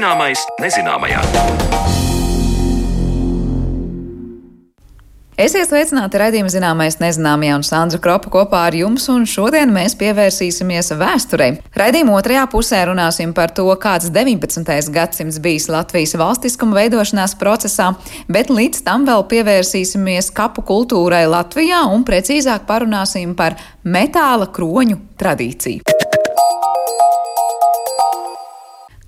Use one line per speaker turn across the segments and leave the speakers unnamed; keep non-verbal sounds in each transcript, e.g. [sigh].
Zināmais nezināmajā.
Esiet sveicināti raidījuma zināmais nezināmajā un Sandra Kropa kopā ar jums, un šodien mēs pievērsīsimies vēsturei. Raidījuma otrajā pusē runāsim par to, kāds 19. gadsimts bijis Latvijas valstiskuma veidošanās procesā, bet līdz tam vēl pievērsīsimies kapu kultūrai Latvijā un precīzāk parunāsim par metāla kroņu tradīciju.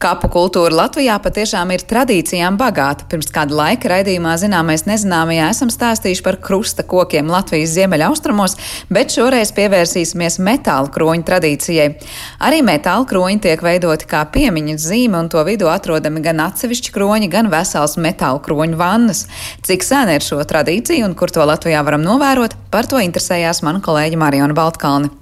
Kapu kultūra Latvijā patiešām ir tradīcijām bagāta. Pirms kāda laika raidījumā zināmais nezināmajā esam stāstījuši par krusta kokiem Latvijas ziemeļaustrumos, bet šoreiz pievērsīsimies metāla kroņu tradīcijai. Arī metāla kroņi tiek veidoti kā piemiņas zīme, un to vidū atrodami gan atsevišķi kroņi, gan vesels metāla kroņu vannas. Cik sena ir šo tradīciju un kur to Latvijā varam novērot, par to interesējās mana kolēģi Mariona Baltkalni.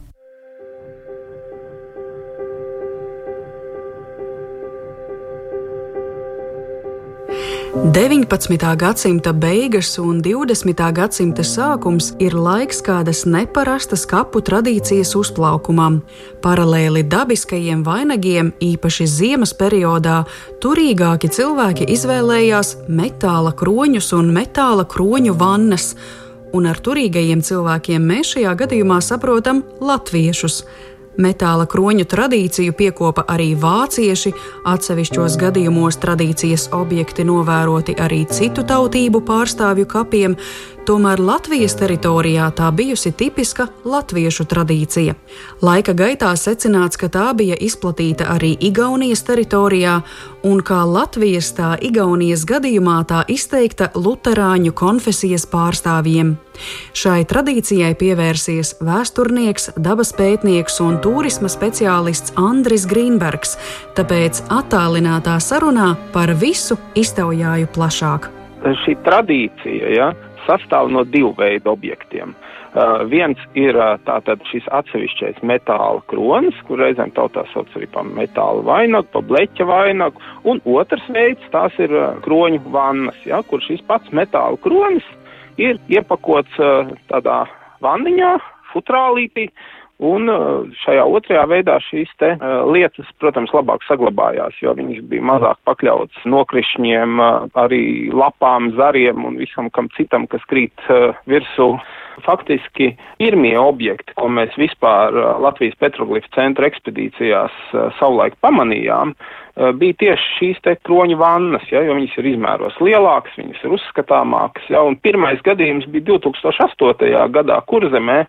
19. gadsimta beigas un 20. gadsimta sākums ir laiks kādas neparastas kapu tradīcijas uzplaukumam. Paralēli dabiskajiem vainagiem, īpaši ziemas periodā, turīgāki cilvēki izvēlējās metāla kroņus un metāla kroņu vannas, un ar turīgajiem cilvēkiem mēs šajā gadījumā saprotam latviešus. Metāla kroņu tradīciju piekopa arī vācieši, atsevišķos gadījumos tradīcijas objekti novēroti arī citu tautību pārstāvju kapiem, Tomēr Latvijas teritorijā tā bijusi tipiska latviešu tradīcija. Laika gaitā secināts, ka tā bija izplatīta arī Igaunijas teritorijā, un kā Latvijas tā Igaunijas gadījumā tā izteikta luterāņu konfesijas pārstāvjiem. Šai tradīcijai pievērsies vēsturnieks, dabas pētnieks un turisma speciālists Andris Grīnbergs, tāpēc attālinātā sarunā par visu iztaujāju plašāk.
Šī tradīcija, ja, sastāv no divu veidu objektiem. Uh, viens ir uh, tātad šis atsevišķais metāla kronis, kur reizēm tautā sauc arī par metāla vainagu, par bleķa vainagu, un otrs veids tās ir uh, kroņu vannas, ja, kur šis pats metāla kronis ir iepakots uh, tādā vanniņā, futrālītī, Un uh, šajā otrajā veidā šīs te uh, lietas, protams, labāk saglabājās, jo viņas bija mazāk pakļautas nokrišņiem, uh, arī lapām, zariem un visam kam citam, kas krīt virsū. Faktiski pirmie objekti, ko mēs vispār Latvijas petroglifu centra ekspedīcijās savulaik pamanījām, bija tieši šīs te kroņu vannas, ja, jo viņas ir izmēros lielākas, viņas ir uzskatāmākas. Ja, un pirmais gadījums bija 2008. gadā Kurzemē,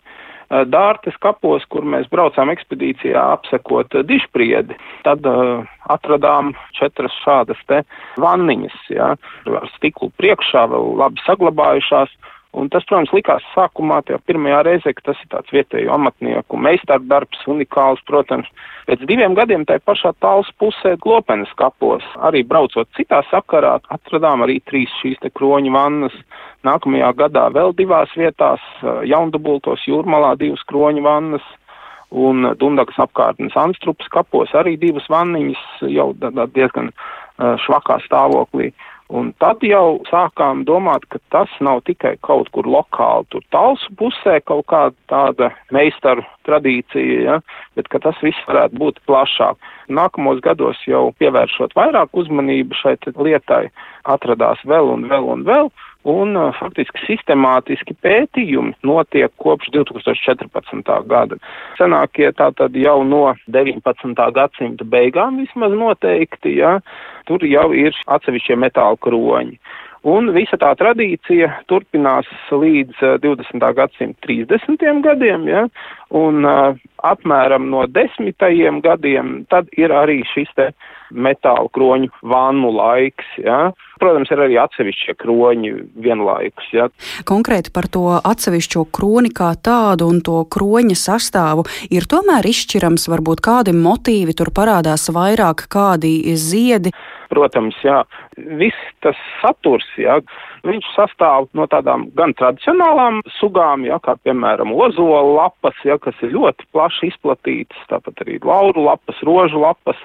Dārtes kapos, kur mēs braucām ekspedīcijā apsekot eh, dišpriedi. Tad uh, atradām četras šādas te vanniņas, ja, ar stiklu priekšā, vēl labi saglabājušās. Un tas, protams, likās sākumā, tajā pirmajā reizē, ka tas ir tāds vietēju amatnieku meistardarbs, unikāls, protams. Pēc diviem gadiem tai pašā tāls pusē Glopenes kapos, arī braucot citā sakarā, atradām arī trīs šīs te kroņu vannas. Nākamajā gadā vēl divās vietās, jaundubultos jūrmalā divas kroņu vannas, un Dundagas apkārtnes Anstrupas kapos arī divas vanniņas jau diezgan švakā stāvoklī. Un tad jau sākām domāt, ka tas nav tikai kaut kur lokāli, tur talsu pusē kaut kāda tāda meistaru tradīcija, ja, bet ka tas viss varētu būt plašāk. Nākamos gados jau pievēršot vairāk uzmanību šai lietai, atradās vēl un vēl un vēl, un uh, faktiski sistemātiski pētījumi notiek kopš 2014. gada. Senākie tātad jau no 19. gadsimta beigām vismaz noteikti, ja, tur jau ir atsevišķie metāla kroņi. Un visa tā tradīcija turpinās līdz 20. gadsimta 30. gadiem, ja, un uh, apmēram no desmitajiem gadiem tad ir arī šis te metāla kroņu vannu laiks, ja. Protams, ir arī atsevišķie kroņi vienlaikus, ja.
Konkrēti par to atsevišķo kroni kā tādu un to kroņa sastāvu ir tomēr izšķirams varbūt kādi motīvi, tur parādās vairāk kādi ziedi.
Protams, jā, viss tas saturs, jā, viņš sastāv no tādām gan tradicionālām sugām, jā, kā piemēram ozola lapas, jā, kas ir ļoti plaši izplatītas, tāpat arī lauru lapas, rožu lapas,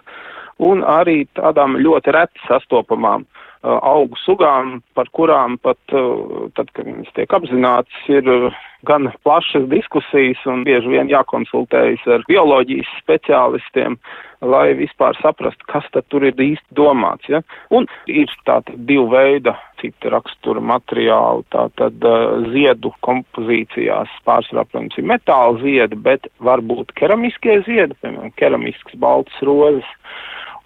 un arī tādām ļoti reti sastopamām augu sugām, par kurām pat, tad, kad viņas tiek apzināts, ir gan plašas diskusijas un bieži vien jākonsultējas ar bioloģijas speciālistiem, lai vispār saprastu, kas tad tur ir īsti domāts. Ja? Un ir tātad divu veida cita rakstura materiāli, tātad ziedu kompozīcijās pārsvarā, protams, ir metāla ziedi, bet varbūt keramiskie ziedi, piemēram, keramisks balts rozes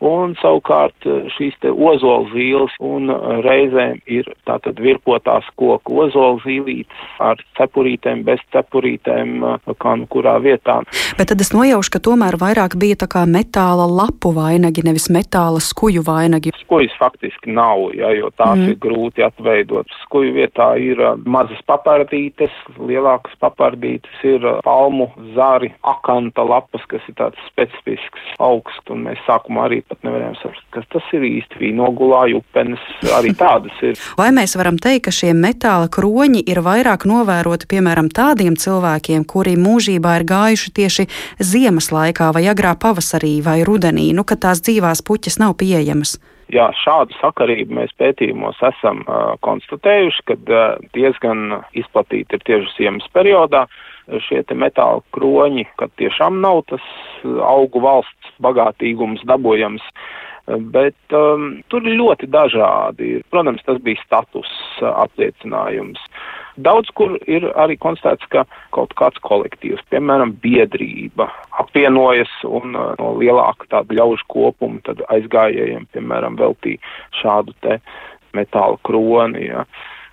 un savukārt eh, šīs te ozolzīles un eh, reizēm ir tātad virpotās koku ozolzīlītes ar cepurītēm, bez cepurītēm, eh, kā nu kurā vietā.
Bet tad es nojaušu, ka tomēr vairāk bija tā kā metāla lapu vainagi, nevis metāla skuju vainagi.
Skujas faktiski nav, ja, jo tās mm. ir grūti atveidot. Skuju vietā ir mazas papardītes, lielākas papardītes ir palmu zari, akanta lapas, kas ir tāds specifisks augsts, un mēs sākumā arī pat nevarējām saprast, kas tas ir īsti. Vīnogulā, jupenes, arī tādas ir. [laughs]
Vai mēs varam teikt, ka šie metāla kroņi ir vairāk novēroti, piemēram, tādiem cilvēkiem, kuri mūžībā ir gājuši tieši ziemas laikā vai agrā pavasarī vai rudenī, nu, kad tās dzīvās puķas nav pieejamas?
Jā, šādu sakarību mēs pētījumos esam uh, konstatējuši, ka uh, diezgan izplatīti ir tieši ziemas periodā šie metāla kroņi, kad tiešām nav tas augu valsts bagātīgums dabojams. Bet um, tur ir ļoti dažādi. Protams, tas bija status uh, apliecinājums. Daudz kur ir arī konstatēts, ka kaut kāds kolektīvs, piemēram, biedrība, apvienojas un uh, no lielāka tāda ļaužu kopuma tad aizgājējiem, piemēram, veltīja šādu te metāla kroni. Ja.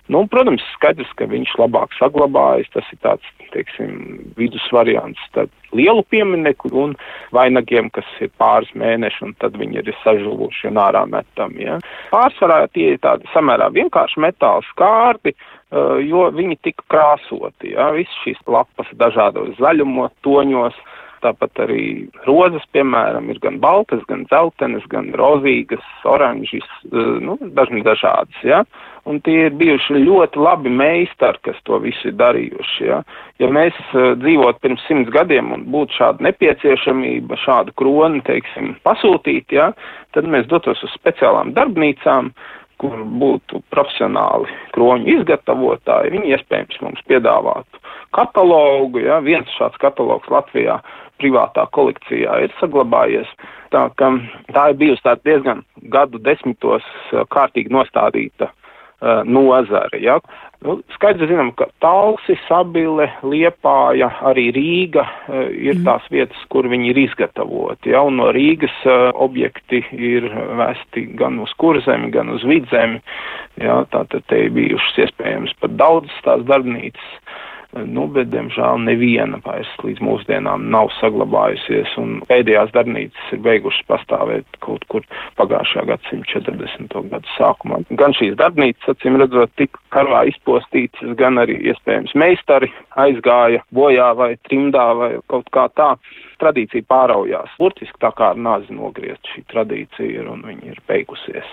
Nu, protams, skaidrs, ka viņš labāk saglabājas. Tas ir tāds, teiksim, vidus variants starp lielu pieminieku un vainagiem, kas ir pāris mēneši, un tad viņi ir sažuvuši un ārā metami. Ja. Pārsvarā tie ir tādi samērā vienkārši metāla skārti, uh, jo viņi tika krāsoti. Ja. Viss šīs lapas dažādos zaļumos, toņos. Tāpat arī rozes, piemēram, ir gan baltas, gan dzeltenas, gan rozīgas, oranžas, uh, nu, dažni dažādas. Ja? Un tie ir bijuši ļoti labi meistari, kas to visu ir darījuši. Ja, ja mēs uh, dzīvotu pirms simts gadiem un būtu šāda nepieciešamība, šādu kroni, teiksim, pasūtīt, ja, tad mēs dotos uz speciālām darbnīcām, kur būtu profesionāli kroņu izgatavotāji, viņi iespējams mums piedāvātu katalogu, ja, viens šāds katalogs Latvijā privātā kolekcijā ir saglabājies. Tā, tā ir bijusi diezgan gadu desmitos uh, kārtīgi nostādīta uh, nozare. Ja? Nu, skaidrs zinām, ka Talsi, Sabile, Liepāja, arī Rīga uh, ir mm. tās vietas, kur viņi ir izgatavoti. Ja? Un no Rīgas uh, objekti ir vesti gan uz kurzemi, gan uz vidzemi. Ja? Tātad te ir bijušas iespējams pat daudzas tās darbnīcas. Nu, bet, diemžēl, neviena vairs līdz mūsdienām nav saglabājusies, un pēdējās darbnīcas ir beigušas pastāvēt kaut kur pagājušā gadsimta 40. gadu sākumā. Gan šīs darbnīcas, acīm redzot, tika karā izpostītas, gan arī iespējams meistari aizgāja bojā vai trimdā vai kaut kā tā tradīcija pāraujās. Burtiski tā kā ar nāzi nogriezt šī tradīcija ir un viņa ir beigusies.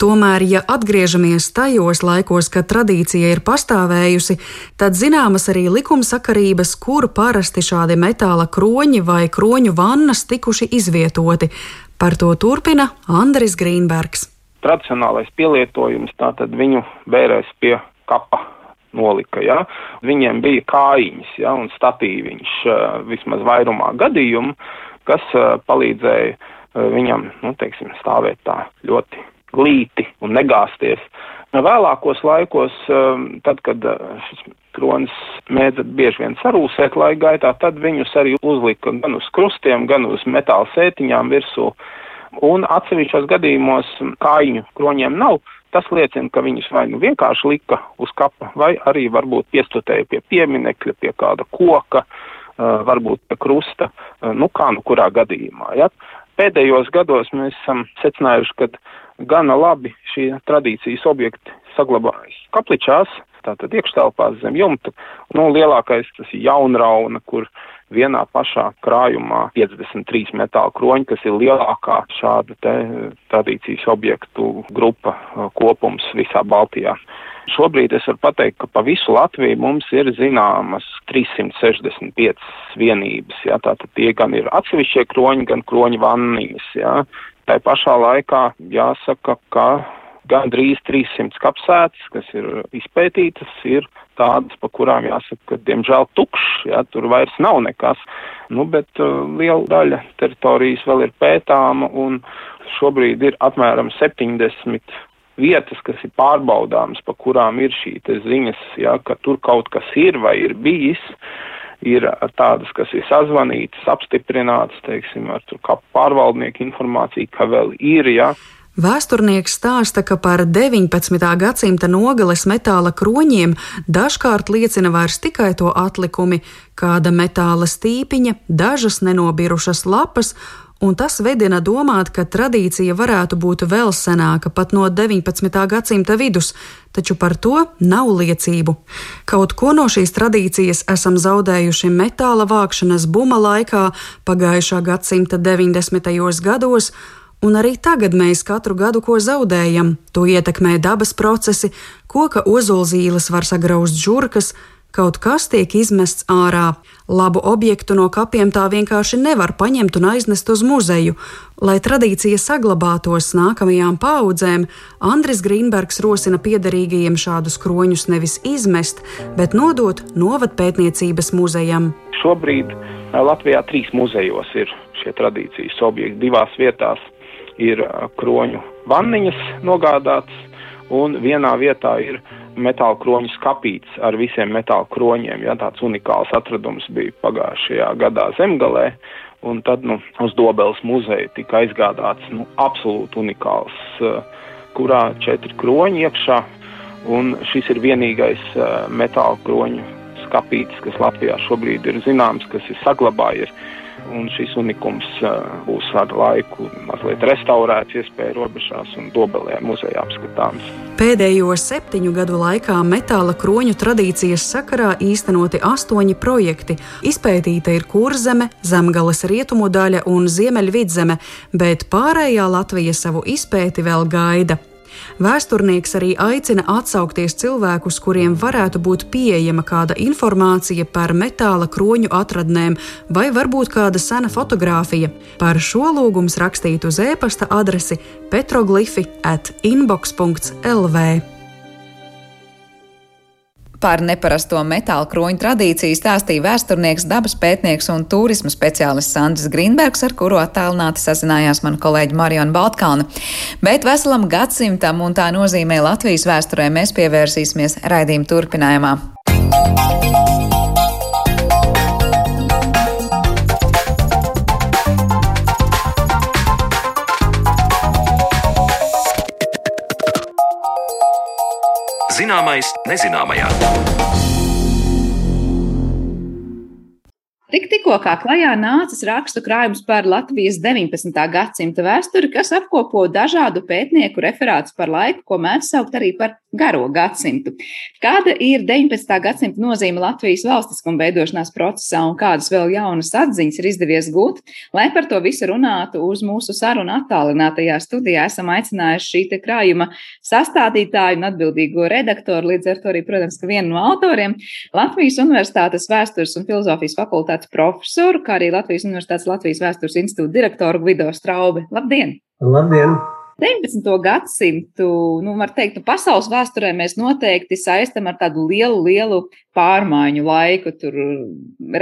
Tomēr, ja atgriežamies tajos laikos, kad tradīcija ir pastāvējusi, tad zināmas arī likumsakarības, kur parasti šādi metāla kroņi vai kroņu vannas tikuši izvietoti. Par to turpina Andris Grīnbergs.
Tradicionālais pielietojums tātad viņu bērēs pie kapa nolika. Ja? Viņiem bija kājiņas ja? un statīviņš vismaz vairumā gadījumu, kas palīdzēja viņam, nu, teiksim, stāvēt tā ļoti glīti un negāsties. Vēlākos laikos, tad, kad šis kronis mēdza bieži vien sarūsēt laika gaitā, tad viņus arī uzlika gan uz krustiem, gan uz metāla sētiņām virsū. Un atsevišķos gadījumos kājiņu kroņiem nav, Tas liecina, ka viņus vai nu vienkārši lika uz kapa, vai arī varbūt piestutēja pie pieminekļa, pie kāda koka, varbūt pie krusta, nu kā nu kurā gadījumā. Ja? Pēdējos gados mēs esam secinājuši, ka gana labi šie tradīcijas objekti saglabājas kapličās, tātad iekštelpās zem jumta. Nu, lielākais tas ir jaunrauna, kur vienā pašā krājumā 53 metāla kroņi, kas ir lielākā šāda te tradīcijas objektu grupa kopums visā Baltijā. Šobrīd es varu pateikt, ka pa visu Latviju mums ir zināmas 365 vienības. Ja, tātad tie gan ir atsevišķie kroņi, gan kroņi vanniņas. Ja. Tā pašā laikā jāsaka, ka gandrīz 300 kapsētas, kas ir izpētītas, ir tādas, pa kurām jāsaka, ka diemžēl tukšs, jā, tur vairs nav nekas. Nu, bet uh, liela daļa teritorijas vēl ir pētāma un šobrīd ir apmēram 70 vietas, kas ir pārbaudāmas, pa kurām ir šī ziņas, jā, ka tur kaut kas ir vai ir bijis. Ir tādas, kas ir sazvanītas, apstiprinātas, teiksim, ar pārvaldnieku informāciju, ka vēl ir, jā.
Vēsturnieks stāsta, ka par 19. gadsimta nogales metāla kroņiem dažkārt liecina vairs tikai to atlikumi, kāda metāla stīpiņa, dažas nenobirušas lapas, un tas vedina domāt, ka tradīcija varētu būt vēl senāka, pat no 19. gadsimta vidus, taču par to nav liecību. Kaut ko no šīs tradīcijas esam zaudējuši metāla vākšanas buma laikā, pagājušā gadsimta 90. gados, Un arī tagad mēs katru gadu ko zaudējam. To ietekmē dabas procesi, koka ozolzīles var sagrauzt žurkas, kaut kas tiek izmests ārā. Labu objektu no kapiem tā vienkārši nevar paņemt un aiznest uz muzeju. Lai tradīcija saglabātos nākamajām paudzēm, Andris Grīnbergs rosina piederīgajiem šādus kroņus nevis izmest, bet nodot novatpētniecības muzejam.
Šobrīd Latvijā trīs muzejos ir šie tradīcijas objekti divās vietās ir kroņu vanniņas nogādātas, un vienā vietā ir metāla kroņu skapīts ar visiem metāla kroņiem. Ja, tāds unikāls atradums bija pagājušajā gadā Zemgalē, un tad nu, uz Dobeles muzeja tika aizgādāts nu, absolūti unikāls, kurā četri kroņi iekšā, un šis ir vienīgais metāla kroņu skapīts, kas Latvijā šobrīd ir zināms, kas ir saglabājies un šis unikums būs ar laiku mazliet restaurēts, iespēja robežās un dobelē muzejā apskatāms.
Pēdējo septiņu gadu laikā metāla kroņu tradīcijas sakarā īstenoti astoņi projekti. Izpētīta ir kurzeme, zemgales rietumu daļa un ziemeļvidzeme, bet pārējā Latvija savu izpēti vēl gaida. Vēsturnieks arī aicina atsaukties cilvēkus, kuriem varētu būt pieejama kāda informācija par metāla kroņu atradnēm vai varbūt kāda sena fotografija. Par šo lūgumu rakstīt uz e-pasta adresi petroglifi at inbox.lv.
Par neparasto metāla kroņu tradīciju stāstīja vēsturnieks, dabas pētnieks un turisma speciālists Sandrs Grīnbergs, ar kuru attālināti sazinājās mana kolēģa Mariona Baltkalna. Bet veselam gadsimtam un tā nozīmē Latvijas vēsturē mēs pievērsīsimies raidījuma turpinājumā.
Zināmais nezināmajā.
Tik, tikko klajā nācis rakstu krājums par Latvijas 19. gadsimta vēsturi, kas apkopo dažādu pētnieku referātus par laiku, ko mēdz saukt arī par garo gadsimtu. Kāda ir 19. gadsimta nozīme Latvijas valstiskuma veidošanās procesā un kādas vēl jaunas atziņas ir izdevies gūt? Lai par to visu runātu uz mūsu sarunu attālinātajā studijā, esam aicinājuši šī krājuma sastādītāju un atbildīgo redaktoru, līdz ar to arī, protams, vienu no autoriem - Latvijas Universitātes vēstures un filozofijas fakultātes universitātes profesoru, kā arī Latvijas Universitātes Latvijas vēstures institūta direktoru Gvido Straube. Labdien!
Labdien!
19. gadsimtu, nu, var teikt, nu, pasaules vēsturē mēs noteikti saistam ar tādu lielu, lielu pārmaiņu laiku. Tur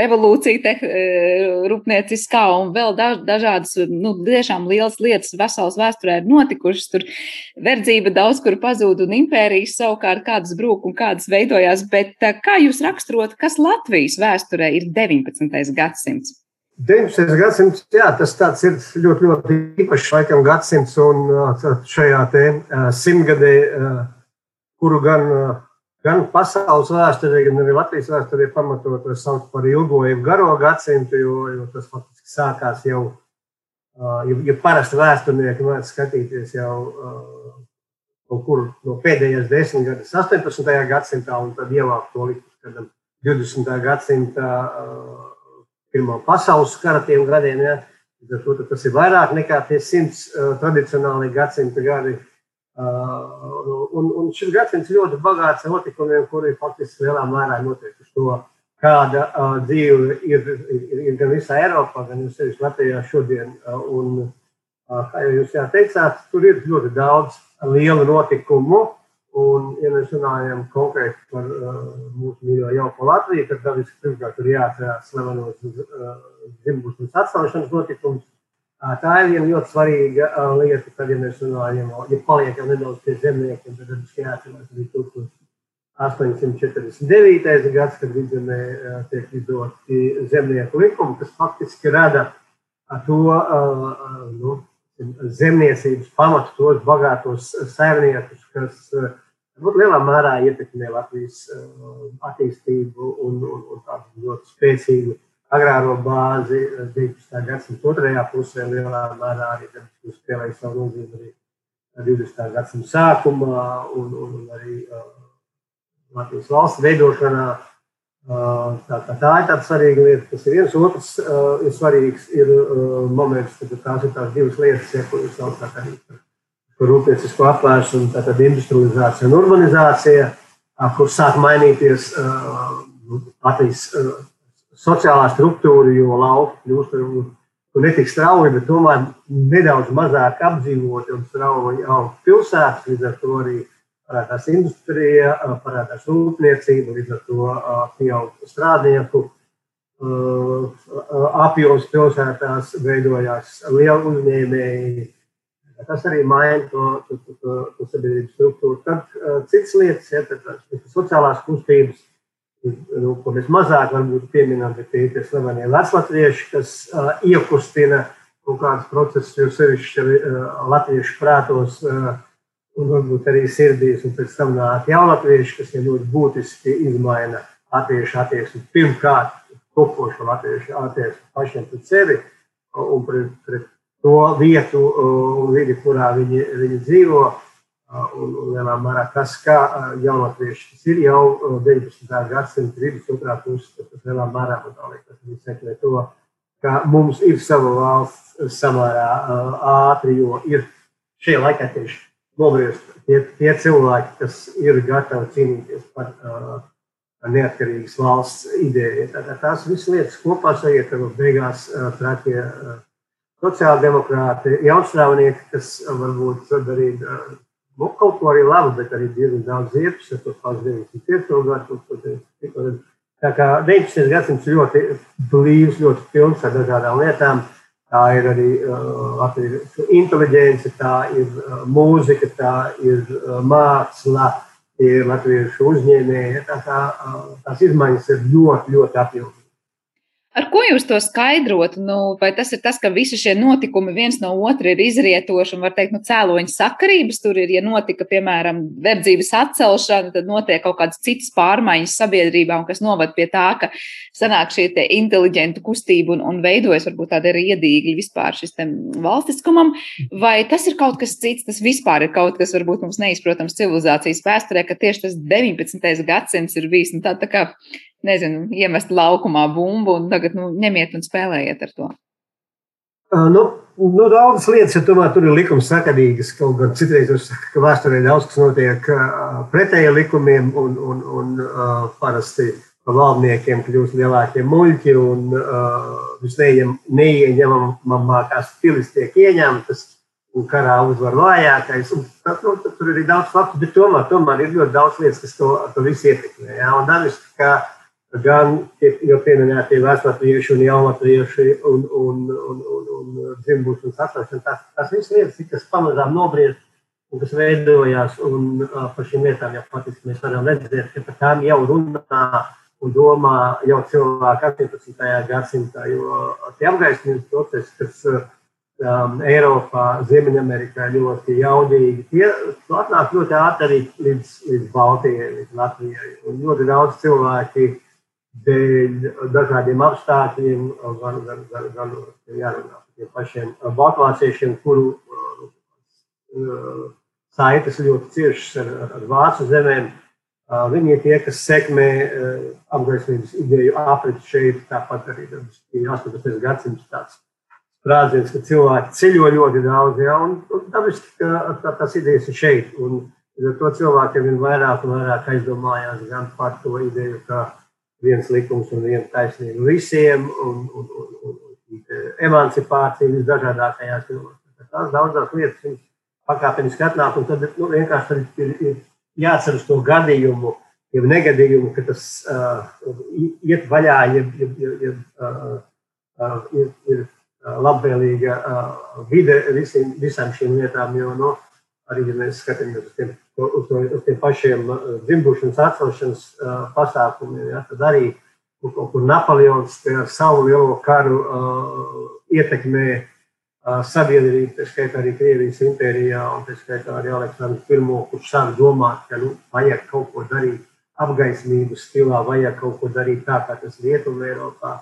revolūcija, te, e, rūpnieciskā un vēl daž, dažādas, nu, tiešām lielas lietas pasaules vēsturē ir notikušas. Tur verdzība daudz kur pazūd un impērijas savukārt kādas brūk un kādas veidojās. Bet e, kā jūs raksturot, kas Latvijas vēsturē ir 19. gadsimts?
19. gadsimts, jā, tas ir ļoti, ļoti īpašs laikam gadsimts, un šajā te simtgadē, kuru gan, gan pasaules vēsturē, gan arī Latvijas vēsturē pamatot, to sauc par ilgo, jeb garo gadsimtu, jo, jo tas faktiski sākās jau, ja, ja parasti vēsturnieki mēdz skatīties jau kaut kur no pēdējās desmitgades 18. gadsimtā, un tad ievākt to līdz kādam 20. gadsimta Pirmā pasaules kara tiem gadiem. Ja? To, tas ir vairāk nekā tie simts uh, tradicionāli gadsimta gadi. Uh, un, un šis gadsimts ļoti bagāts ar notikumiem, kuri faktiski lielā mērā notiekuši to, kāda uh, dzīve ir, ir, ir gan visā Eiropā, gan arī Latvijā šodien. Uh, un, uh, kā jau jūs jā teicāt, tur ir ļoti daudz lielu notikumu. Un, ja mēs runājam konkrēti par uh, mūsu mīļo jauko Latviju, tad dabiski pirmkārt ir jāatcerās slevenos uh, dzimbušanas atstāšanas notikums. Uh, tā ir viena ļoti svarīga uh, lieta, kad ja mēs runājam, ja paliekam nedaudz pie zemniekiem, tad dabiski jāatcerās arī 1849. gads, kad vidzemē uh, tiek izdoti zemnieku likumi, kas faktiski rada to uh, uh, nu, zemniecības pamatu, tos bagātos saimniekus, kas varbūt lielā mērā ietekmē Latvijas uh, attīstību un, un, un tādu ļoti spēcīgu agrāro bāzi 19. gadsimta otrajā pusē. Lielā mērā arī spēlēja savu nozīmi arī 20. gadsimta sākumā un, un, arī Latvijas valsts veidošanā. Uh, tā, tā, tā ir tāda svarīga lieta. Tas ir viens otrs uh, ir svarīgs ir, uh, moments, kad tās ir tās divas lietas, ja, ko jūs saucat arī par rūpniecisko apvēršanu, tātad industrializācija un urbanizācija, kur sāk mainīties Latvijas sociālā struktūra, jo lauki kļūst ne tik strauji, bet tomēr nedaudz mazāk apdzīvoti un strauji aug pilsētas, līdz ar to arī parādās industrija, parādās rūpniecība, līdz ar to pieaug strādnieku apjoms pilsētās, veidojās liela uzņēmēji, Tas arī maina to, to, to, to, to sabiedrības struktūru. Tad citas lietas, ja, tad, tas, sociālās kustības, nu, ko mēs mazāk varbūt pieminam, bet tie ir slavenie veclatvieši, kas uh, iekustina kaut kādas procesus, jo sevišķi uh, latviešu prātos uh, un varbūt arī sirdīs, un pēc tam nāk jaunatvieši, kas ir ļoti būtiski izmaina latviešu attieksmi. Pirmkārt, topošo latviešu attieksmi pašiem pret sevi un pret, pret to vietu un vidi, kurā viņi, viņi dzīvo. Un, un lielā mērā tas, kā jaunatvieši tas ir jau 19. gadsimta vidus otrā pusē, tas lielā mērā man liekas, viņi sekmē to, ka mums ir sava valsts samērā ātri, jo ir šie laikā tieši nobriest tie, tie cilvēki, kas ir gatavi cīnīties par uh, neatkarīgas valsts ideju. Tātad tās visas lietas kopā sajiet, ka beigās uh, trakie uh, sociāldemokrāti, jaunstrāvnieki, kas varbūt darīt nu, kaut ko arī labu, bet arī diezgan daudz ziepes, ar to pats 95. gadu. Tā kā 19. gadsimts ļoti blīvs, ļoti pilns ar dažādām lietām. Tā ir arī uh, inteliģence, tā ir uh, mūzika, tā ir uh, māksla, ir latviešu uzņēmēji. Tā kā, uh, tās izmaiņas ir ļoti, ļoti apjomīgas.
Ar ko jūs to skaidrotu? Nu, vai tas ir tas, ka visi šie notikumi viens no otra ir izrietoši un, var teikt, nu, cēloņa sakarības tur ir? Ja notika, piemēram, verdzības atcelšana, tad notiek kaut kādas citas pārmaiņas sabiedrībā, un kas novad pie tā, ka sanāk šī inteliģenta kustība un, un veidojas varbūt tāda arī iedīgļa vispār šis valstiskumam, vai tas ir kaut kas cits, tas vispār ir kaut kas, varbūt mums neizprotams civilizācijas vēsturē, ka tieši tas 19. gadsimts ir bijis nu, tā, tā kā nezinu, iemest laukumā bumbu un tagad nu, ņemiet un spēlējiet ar to?
Nu, nu, daudzas lietas, ja tomēr tur ir likums sakarīgas. Kaut gan citreiz es saku, ka vēsturē daudz kas notiek pretēji likumiem un, un, un parasti par valdniekiem kļūst lielākie muļķi un uh, visneieņemamākās pilis tiek ieņemtas un karā uzvar vājākais. Un, nu, tad tur ir daudz faktu, bet tomēr, tomēr ir ļoti daudz lietas, kas to, to visu ietekmē. Ja? Un dabiski, ka gan jau pieminētie veclatvieši un jaunatvieši un, un, un, un, un dzimbušanas atcelšana. Tas, tas viss lietas, kas pamazām nobriest un kas veidojās, un par šīm lietām jau patiesībā mēs varam redzēt, ka par tām jau runā un domā jau cilvēki 18. gadsimtā, jo tie apgaismības procesi, kas um, Eiropā, Ziemeļamerikā ļoti jaudīgi, tie atnāk ļoti ātri arī līdz, līdz Baltijai, līdz Latvijai. Un ļoti daudz cilvēki dēļ dažādiem apstākļiem, gan, gan, gan, gan jārunā par tiem pašiem baltvāciešiem, kuru uh, saites ļoti ciešas ar, ar vācu zemēm. Uh, viņi ir tie, kas sekmē uh, apgaismības ideju apriti šeit, tāpat arī 18. gadsimts tāds sprādziens, ka cilvēki ceļo ļoti daudz, ja, un, un dabiski, ka tā, tas idejas ir šeit. Un, to cilvēkiem vien vairāk un vairāk aizdomājās gan par to ideju, ka viens likums un viena taisnība visiem, un, un, un, un, emancipācija visdažādākajās jomās. Tās daudzas lietas viņas pakāpeniski atnāk, un tad nu, vienkārši tad ir, ir jāatceras to gadījumu, jau negadījumu, ka tas uh, iet vaļā, ja, ja, ja, ja, uh, uh, ir, ir labvēlīga uh, vide visiem, visām šīm lietām, jo nu, arī, ja mēs skatāmies uz tiem, uz, uz tiem pašiem dzimbušanas atcelšanas uh, pasākumiem, ja, tad arī kaut kur Napoleons ar savu lielo karu uh, ietekmē sabiedrību, tā skaitā arī Krievijas impērijā, un tā skaitā arī Aleksandrs I, kurš sāk domāt, ka nu, vajag kaut ko darīt apgaismības stilā, vajag kaut ko darīt tā, kā tas Rietumē Eiropā.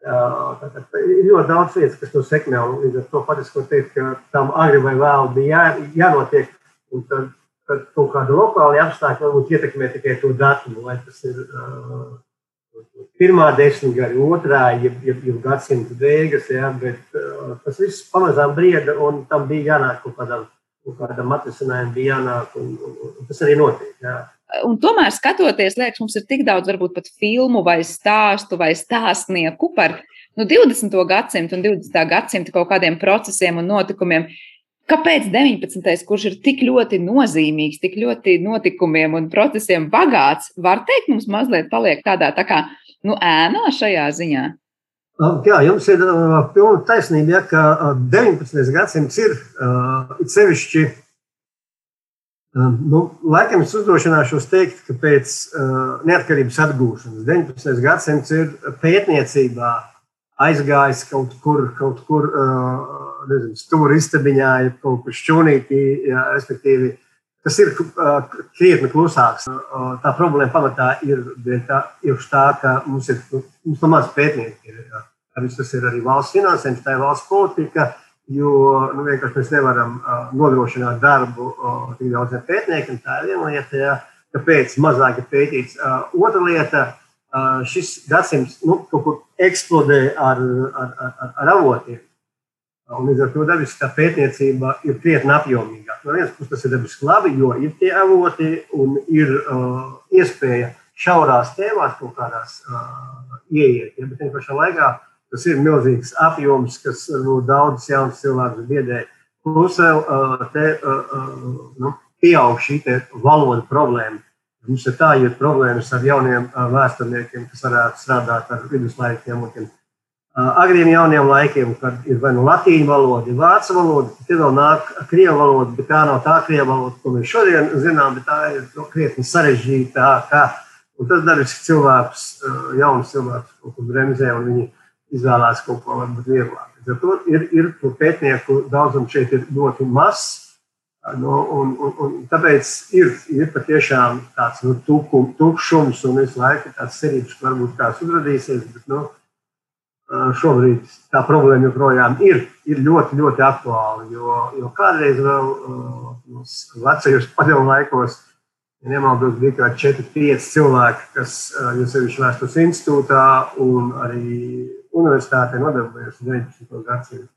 Tātad ir ļoti daudz lietas, kas to sekmē, un līdz ar to patiesībā teikt, ka tam agri vai vēl bija jā, jānotiek, un tad, tad kaut kāda lokāla apstākļa varbūt ietekmē tikai to datumu, vai tas ir uh, pirmā desmitgada, otrā, jeb, jeb, jeb gadsimta beigas, ja, bet uh, tas viss pamazām brieda un tam bija jānāk kaut kādam, kaut kādam atrisinājumam, bija jānāk, un, un, un tas arī notiek. Ja.
Un tomēr, skatoties, liekas, mums ir tik daudz, varbūt pat filmu vai stāstu vai stāstnieku par nu, 20. gadsimtu un 20. gadsimta kaut kādiem procesiem un notikumiem. Kāpēc 19. kurš ir tik ļoti nozīmīgs, tik ļoti notikumiem un procesiem bagāts, var teikt, mums mazliet paliek tādā tā kā nu, ēnā šajā ziņā?
Jā, jums ir pilna taisnība, ja, ka 19. gadsimts ir uh, sevišķi. Uh, nu, laikam es uzdrošināšos teikt, ka pēc uh, neatkarības atgūšanas 19. gadsimts ir pētniecībā aizgājis kaut kur, kaut kur nezinu, stūra istabiņā, ja kaut kur šķūnītī, ja, respektīvi. Tas ir krietni klusāks. Tā problēma pamatā ir tā, tā ka mums ir nu, mums maz pētnieki. Ir, tas ir arī valsts finansējums, tā ir valsts politika, jo nu, vienkārši mēs nevaram nodrošināt darbu tik daudziem pētniekiem. Tā ir viena lieta, ja, kāpēc mazāk ir pētīts. Otra lieta, šis gadsimts nu, kaut kur eksplodē ar, ar, ar, ar avotiem. Un līdz ar to dabiskā pētniecība ir krietni apjomīgāka. No vienas puses tas ir dabiski labi, jo ir tie avoti un ir uh, iespēja šaurās tēmās kaut kādās uh, ieiet. Ja, bet tajā pašā laikā tas ir milzīgs apjoms, kas varbūt daudzus jaunus cilvēkus biedē. Plus vēl uh, te, uh, uh, nu, pieaug šī valoda problēma. Mums ir tā, ir problēmas ar jauniem vēsturniekiem, kas varētu strādāt ar viduslaikiem un agriem jauniem laikiem, kad ir vai nu latīņu valoda, vai vācu valoda, tad vēl nāk krievu valoda, bet tā nav tā krievu valoda, ko mēs šodien zinām, bet tā ir no, krietni sarežģīta. Kā, un tas dabiski cilvēks, jauns cilvēks kaut ko bremzē, un viņi izvēlās kaut ko varbūt vieglāk. Ir, ir pētnieku daudzums šeit ir ļoti mazs. Nu, un, un, un tāpēc ir, ir patiešām tāds nu, tukum, tukšums un visu laiku tāds cerības, varbūt tās uzradīsies. Bet, nu, šobrīd tā problēma joprojām ir, ir ļoti, ļoti aktuāla. Jo, jo kādreiz vēl vecajos padomu laikos, ja nemaldos, bija kā 4-5 cilvēki, kas jau sevišķi vēstures institūtā un arī universitātē nodarbojās 19. gadsimtu.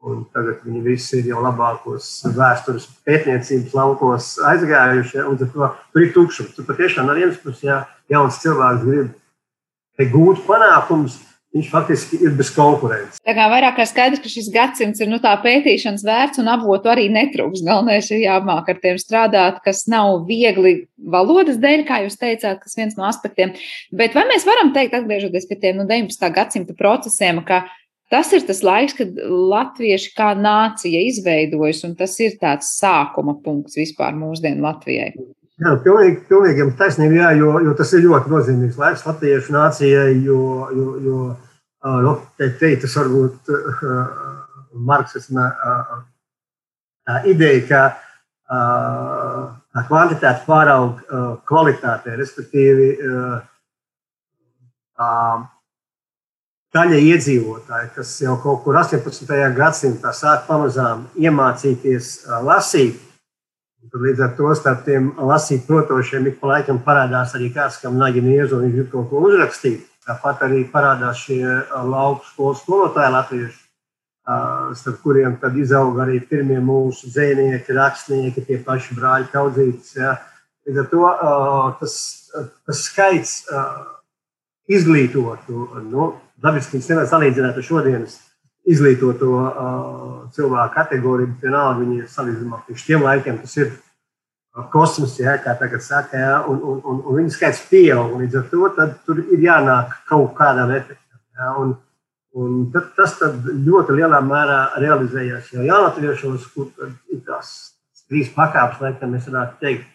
Un tagad viņi visi ir jau labākos vēstures pētniecības laukos aizgājuši. Ja, to, tur ir tukšums. Tur patiešām no vienas puses, ja jauns cilvēks grib gūt panākumus, viņš faktiski ir bez konkurences.
Tā kā vairāk kā skaidrs, ka šis gadsimts ir nu, tā pētīšanas vērts un avotu arī netrūks. Galvenais ir jāmāk ar tiem strādāt, kas nav viegli valodas dēļ, kā jūs teicāt, kas viens no aspektiem. Bet vai mēs varam teikt, atgriežoties pie tiem nu, 19. gadsimta procesiem, ka tas ir tas laiks, kad latvieši kā nācija izveidojas, un tas ir tāds sākuma punkts vispār mūsdienu Latvijai?
Jā, pilnīgi, pilnīgi taisnība, jā, jo, jo tas ir ļoti nozīmīgs laiks latviešu nācijai, jo, jo, jo nu, te, te, tas varbūt uh, marksisma uh, ideja, ka uh, kvantitāte pāraug uh, kvalitātei, respektīvi uh, uh, daļa iedzīvotāji, kas jau kaut kur 18. gadsimtā sāk pamazām iemācīties lasīt, Tad līdz ar to starp tiem lasīt protošiem ik pa laikam parādās arī kāds, kam nagi niezo, viņš grib kaut ko uzrakstīt. Tāpat arī parādās šie lauku skolas skolotāji latvieši, starp kuriem tad izauga arī pirmie mūsu dzēnieki, rakstnieki, tie paši brāļi kaudzītes. Ja. Līdz ar to tas, tas skaits izglītotu, nu, dabiski nevar salīdzināt ar šodienas izglītoto cilvēku kategoriju, vienalga viņi ir salīdzinājumā pie šiem laikiem. Tas ir kosmos, ja, kā tagad saka, ja, un, un, un, un viņu skaits pieaug. Līdz ar to tur ir jānāk kaut kādam efektam. Ja, un, un tad, tas ļoti lielā mērā realizējās jau jaunatviešos, kur ir tās trīs pakāpes, laikam mēs varētu teikt,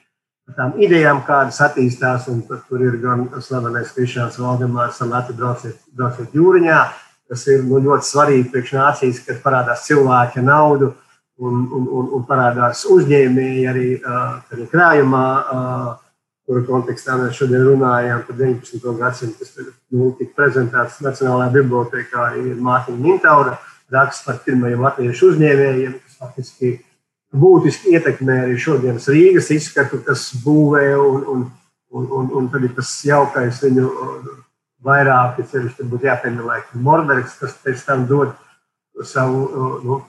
tām idejām, kādas attīstās. Un tur ir gan slavenais Krišāns Valdemārs, Latvijas brauciet, brauciet jūriņā. Tas ir nu, ļoti svarīgi priekš nācijas, kad parādās cilvēki naudu un, un, un, un parādās uzņēmēji arī uh, krājumā, uh, kura kontekstā mēs šodien runājām par 19. gadsimtu, kas nu, tika prezentēts Nacionālajā bibliotekā, ir Mārtiņa Mintaura raksts par pirmajiem latviešu uzņēmējiem, kas faktiski būtiski ietekmē arī šodienas Rīgas izskatu, kas būvē, un, un, un, un, un tad ir tas jaukais viņu vairāk, ja sevišķi būtu jāpiemina, Morbergs, kas pēc tam dod savu, nu,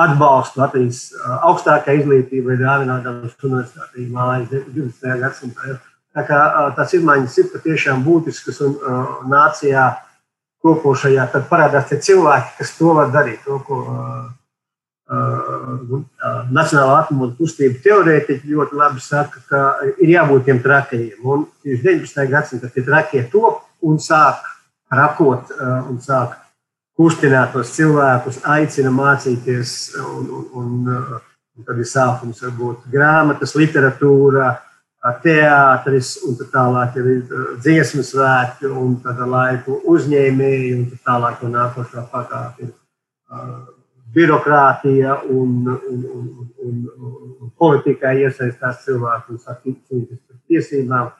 atbalstu Latvijas augstākajai izglītībai, dāvinādams universitātī mājas 20. gadsimtā. Tā kā tās izmaiņas ir patiešām būtiskas un uh, nācijā kopošajā, tad parādās tie cilvēki, kas to var darīt. To, ko uh, Nacionālā atmodu kustība teorētiķi ļoti labi saka, ka ir jābūt tiem trakajiem. Un tieši 19. gadsimtā tie trakie top un sāk rakot un sāk kustināt tos cilvēkus, aicina mācīties. Un, un, un, un tad ir sākums varbūt grāmatas, literatūra, teātris, un tā tālāk ir dziesmu svētki, un tad laiku uzņēmēji, un tā tālāk un nākošā pakāpe ir birokrātija un, un, un, un, un politikā iesaistās cilvēki un saka, cīnīties par tiesībām.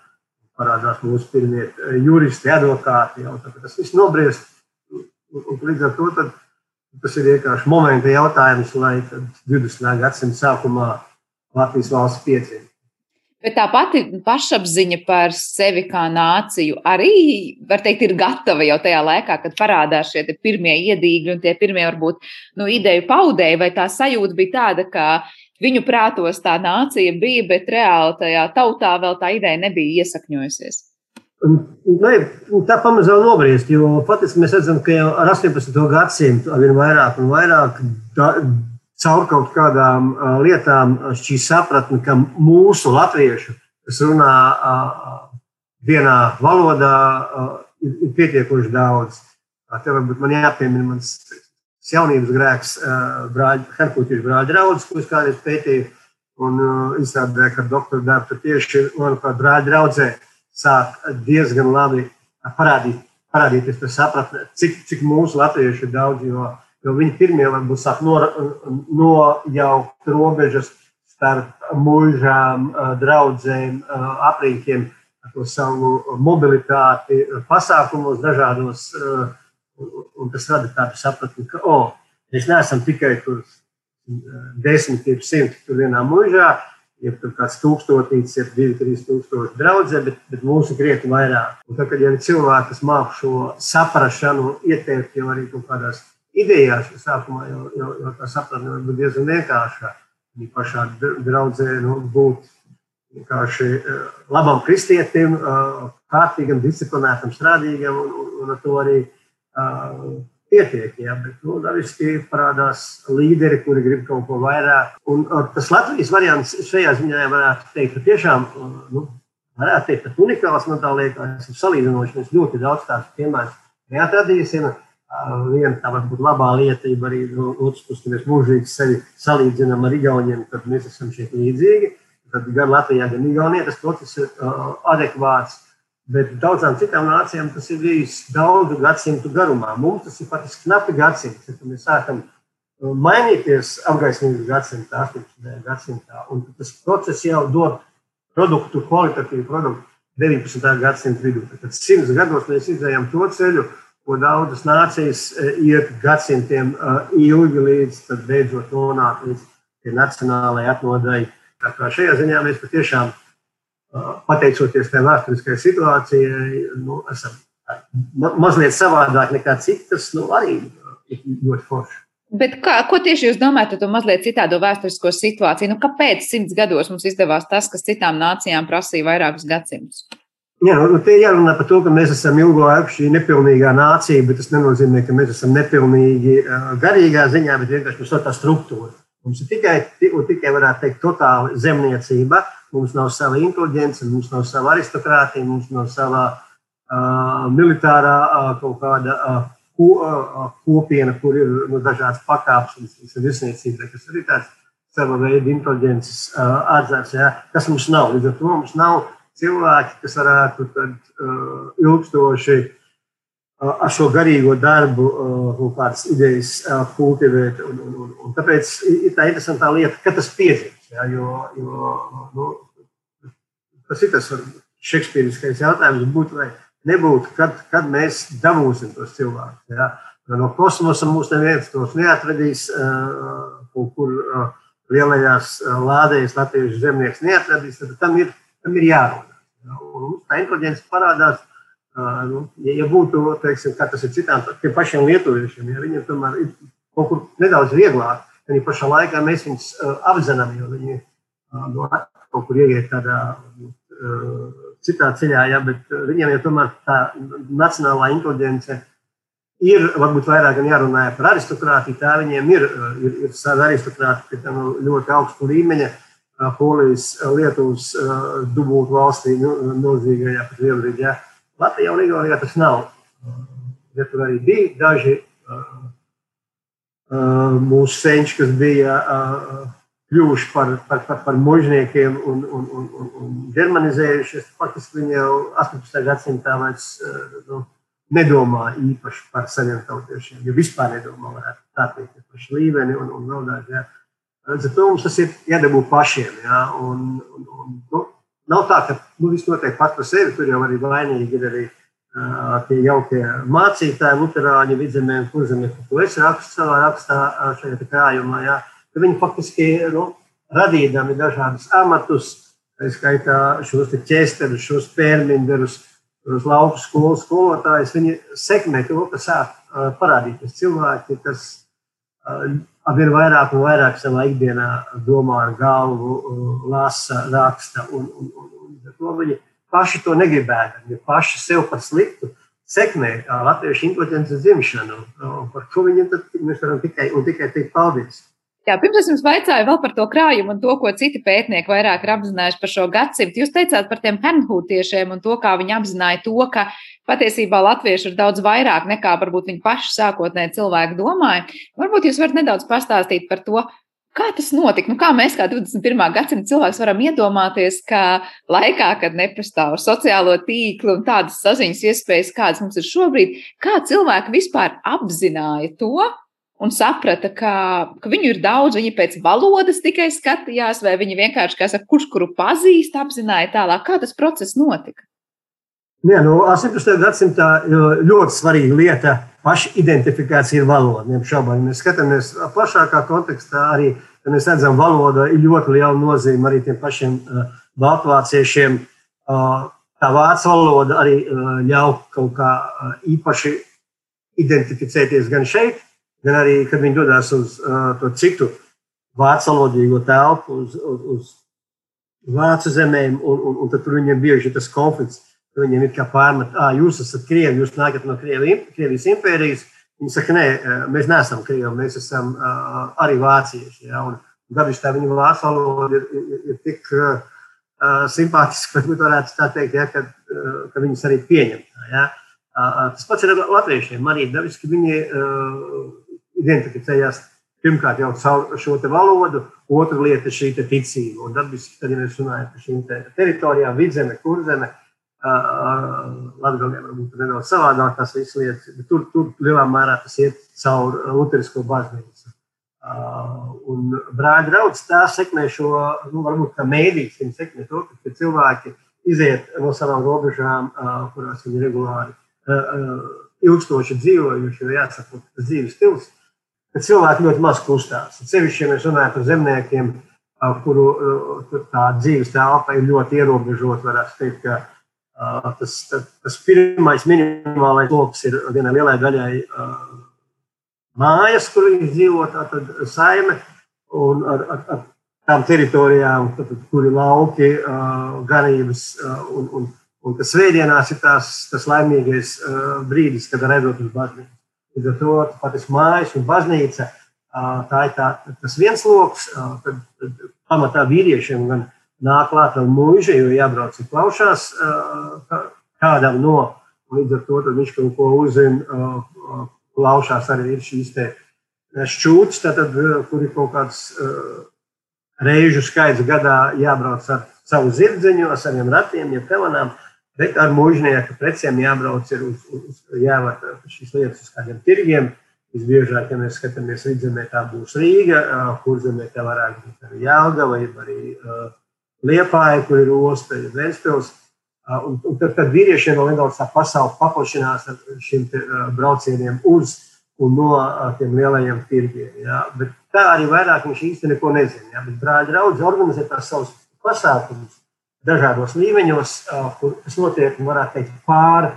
Parādās mūsu pirmie juristi, advokāti. Jau, tas viss nobriest Un, līdz ar to tad, tas ir vienkārši momenta jautājums, lai 20. gadsimta sākumā Latvijas valsts piedzīvotu.
Bet tā pati pašapziņa par sevi kā nāciju arī, var teikt, ir gatava jau tajā laikā, kad parādās šie pirmie iedīgļi un tie pirmie, varbūt, nu, ideju paudēji, vai tā sajūta bija tāda, ka viņu prātos tā nācija bija, bet reāli tajā tautā vēl tā ideja nebija iesakņojusies.
Ne, tā pamazām nobriest, jo patiesībā mēs redzam, ka jau ar 18. gadsimtu ar vien vairāk un vairāk da, caur kaut kādām uh, lietām šī sapratne, ka mūsu latviešu, kas runā uh, vienā valodā, uh, ir, pietiekoši daudz. Te varbūt man jāpiemina mans jaunības grēks, Herkūtiešu brāļa draugs, ko es kādreiz pētīju, un izrādīja, ka doktora darbu tieši, manuprāt, brāļa draudzē sāk diezgan labi parādīt, parādīties par sapratni, cik, cik mūsu latvieši ir daudz, jo, jo viņi pirmie varbūt sāk nojaukt robežas starp mūžām, draugiem, aprīkiem, to savu mobilitāti, pasākumos dažādos, un tas rada tādu sapratni, ka, oh, mēs neesam tikai tur desmit, simti tur vienā mūžā, ja tur kāds tūkstotis, ir divi, trīs tūkstoši draugi, bet, bet mūsu krietni vairāk. Un tad, kad jau ir cilvēki, kas māca šo saprāšanu, ieteikt jau arī kaut kādās idejās, sākumā jau, jau, jau tā sapratne var būt diezgan vienkārša. Viņa pašā draudzē nu, būt vienkārši eh, labam kristietim, eh, kārtīgam, disciplinētam, strādīgam un, un, un ar to arī uh, pietiek. Ja, bet nu, dabiski parādās līderi, kuri grib kaut ko vairāk. Un, tas Latvijas variants šajā ziņā varētu teikt, ka tiešām nu, varētu teikt, ka unikāls man tā liekas, ir salīdzinoši. Mēs ļoti daudz tādu piemēru neatradīsim. Viena tā varbūt labā lieta, ja arī no otras puses, ka mēs mūžīgi sevi salīdzinām ar Igauniem, tad mēs esam šeit līdzīgi. Tad gan Latvijā, gan Igaunijā tas process ir uh, adekvāts. Bet daudzām citām nācijām tas ir bijis daudzu gadsimtu garumā. Mums tas ir patiesībā knapi gadsimts, kad mēs sākam uh, mainīties apgaismības gadsimtā, 18. gadsimtā. Un tas process jau dod produktu, kvalitatīvu produktu 19. gadsimta vidū. Tad simts gados mēs izējām to ceļu, ko daudzas nācijas uh, iet gadsimtiem uh, ilgi līdz beidzot nonāk līdz nacionālajai atmodai. Tā kā šajā ziņā mēs patiešām pateicoties tai vēsturiskajai situācijai, nu, esam ma mazliet savādāk nekā citas, nu, arī ļoti forši.
Bet kā, ko tieši jūs domājat par to mazliet citādo vēsturisko situāciju? Nu, kāpēc simts gados mums izdevās tas, kas citām nācijām prasīja vairākus gadsimtus?
Jā, nu, te jārunā par to, ka mēs esam ilgu laiku šī nepilnīgā nācija, bet tas nenozīmē, ka mēs esam nepilnīgi garīgā ziņā, bet vienkārši mums ir tā struktūra. Mums ir tikai, tikai varētu teikt, totāla zemniecība. Mums nav sava inteliģence, mums nav sava aristokrātija, mums nav sava uh, militārā uh, kaut kāda uh, ko, uh, kopiena, kur ir nu, dažādas pakāpes, kas ir virsniecība, kas ir tāds sava veida inteliģences uh, atzars, ja, kas mums nav. Līdz ar to mums nav cilvēki, kas varētu tad, uh, ilgstoši uh, ar šo garīgo darbu uh, kaut kādas idejas uh, kultivēt. Un, un, un, un tāpēc ir tā interesantā lieta, ka tas piezīmes. Ja, jo, jo, nu, tas ir tas šekspīriskais jautājums, būtu vai nebūtu, kad, kad mēs dabūsim tos cilvēkus. Ja. No kosmosa mums neviens tos neatradīs uh, kaut kur. Uh, lielajās lādēs latviešu zemnieks neatradīs, tad tam ir, tam ir jārunā. Un tā inteliģence parādās, nu, ja, ja būtu, teiksim, kā tas ir citām, pašiem lietuviešiem, ja viņiem tomēr ir kaut kur nedaudz vieglāk, tad pašā laikā mēs viņus apzinām, jo viņi no, kaut kur ieiet tādā citā ceļā, ja, bet viņiem jau tomēr tā nacionālā inteliģence ir varbūt vairāk jārunā par aristokrātiju. Tā viņiem ir, ir, ir savi aristokrāti, kas ir ļoti augstu līmeņa. Polijas, Lietuvas dubultu valstī nozīmīgajā pat Lielbriģē. Latvijā un Igaunijā tas nav. Ja tur arī bija daži mūsu senči, kas bija kļuvuši par, par, par, par mužniekiem un, un, un, un, un germanizējušies. Faktiski viņi jau 18. gadsimtā vairs nu, nedomā īpaši par saviem tautiešiem, ja vispār nedomā, varētu tā teikt, par šlīveni un, un vēl dažādiem Līdz ar to mums tas ir jādabū pašiem. Ja? Un, un, un, nu, nav tā, ka nu, viss notiek pats par sevi. Tur jau arī vainīgi ir arī uh, tie jaukie mācītāji, luterāņi, vidzemē kurzemē, ko es rakstu savā rakstā šajā krājumā. Ja? Viņi faktiski nu, radīdami dažādus amatus, tā skaitā šos ķēsterus, šos pērminderus, šos lauku skolu skolotājus, viņi sekmē to, ka sāk parādīties cilvēki, kas arvien vairāk un vairāk savā ikdienā domā ar galvu, lasa, raksta. Un, un, un, un to viņi paši to negribētu. Viņi paši sev par sliktu sekmē latviešu inteliģences dzimšanu. Par ko viņiem mēs varam tikai un tikai teikt paldies.
Jā, pirms es jums vaicāju vēl par to krājumu un to, ko citi pētnieki vairāk ir apzinājuši par šo gadsimtu. Jūs teicāt par tiem hernhūtiešiem un to, kā viņi apzināja to, ka patiesībā latvieši ir daudz vairāk nekā varbūt viņi paši sākotnēji cilvēki domāja. Varbūt jūs varat nedaudz pastāstīt par to, Kā tas notika? Nu, kā mēs, kā 21. gadsimta cilvēks, varam iedomāties, ka laikā, kad nepastāv sociālo tīklu un tādas saziņas iespējas, kādas mums ir šobrīd, kā cilvēki vispār apzināja to, un saprata, ka, ka viņu ir daudz, viņi pēc valodas tikai skatījās, vai viņi vienkārši, kā saka, kurš kuru pazīst, apzināja tālāk, kā tas process notika.
Nē, nu, 18. gadsimtā ļoti svarīga lieta - pašidentifikācija ar valodu. Ja mēs skatāmies plašākā kontekstā, arī mēs redzam, ka valoda ir ļoti liela nozīme arī tiem pašiem uh, baltvāciešiem. Uh, tā vācu valoda arī uh, ļauj kaut kā uh, īpaši identificēties gan šeit, gan arī, kad viņi dodas uz uh, to citu vācu valodīgo telpu, uz, uz, uz vācu zemēm, un, un, un tad tur viņiem bieži ir tas konflikts. Viņiem ir kā pārmet, ah, jūs esat krievi, jūs nākat no Krievi, Krievijas impērijas. Viņi saka, nē, mēs neesam krievi, mēs esam uh, arī vācieši. Ja? Un, dabiski tā viņa vācu valoda ir, ir, ir tik uh, simpātiska, varbūt varētu tā teikt, ja, ka, uh, ka viņas arī pieņem. Ja? Uh, tas pats ir ar latviešiem. Arī dabiski viņi uh, identificējās pirmkārt jau caur šo valodu, otra lieta ir šī ticība. Un dabiski, tad, ja mēs runājam par šīm te teritorijām, vidzeme, kurzeme, Latvijā varbūt nedaudz savādāk tās visas lietas, bet tur, tur lielā mērā tas iet caur Lutherisko baznīcu. Un brāļa draugs tā sekmē šo, nu, varbūt kā mēdīs, viņi sekmē to, ka cilvēki iziet no savām robežām, kurās viņi regulāri ilgstoši dzīvojuši, jo jāsaka, tas dzīves stils ka cilvēki ļoti maz kustās. Cevišķi, ja mēs runājam par zemniekiem, kuru tā dzīves telpa ir ļoti ierobežota, varētu teikt, ka tas, tas pirmais minimālais lokus ir vienai lielai daļai mājas, kur viņi dzīvo, tātad saime, un ar, ar, ar tām teritorijām, tātad, kur ir lauki, ganības un, un Un tas svētdienās ir tās, tas laimīgais brīdis, kad redzot uz baznīcu. Līdz ar to patiesi mājas un baznīca, tā ir tā, tas viens lokus, tad, tad pamatā vīriešiem gan nāk klāt vēl mūža, jo jābrauc ir plaušās uh, kādam no, līdz ar to viņš kaut ko uzzina, uh, plaušās arī ir šīs te šķūts, tātad, kur ir kaut kāds uh, reižu skaits gadā jābrauc ar savu zirdziņu, ar saviem ratiem, ja pelenām. Uh, Bet ar mūžnieku precēm jābrauc ir uz, uz jāvar šīs lietas uz kādiem tirgiem. Visbiežāk, ja mēs skatāmies vidzemē, tā būs Rīga, kur zemē tā varētu būt arī Jālgava, vai arī uh, Liepāja, kur ir osta, ir Ventspils. Uh, un, un tad, tad vīriešiem vēl nedaudz tā pasaule paplašinās ar šiem te, braucieniem uz un no tiem lielajiem tirgiem. Ja? Bet tā arī vairāk viņš īsti neko nezina. Ja? Bet brāļi draudz organizē tās savus pasākumus dažādos līmeņos, kur tas notiek, varētu teikt, pāri,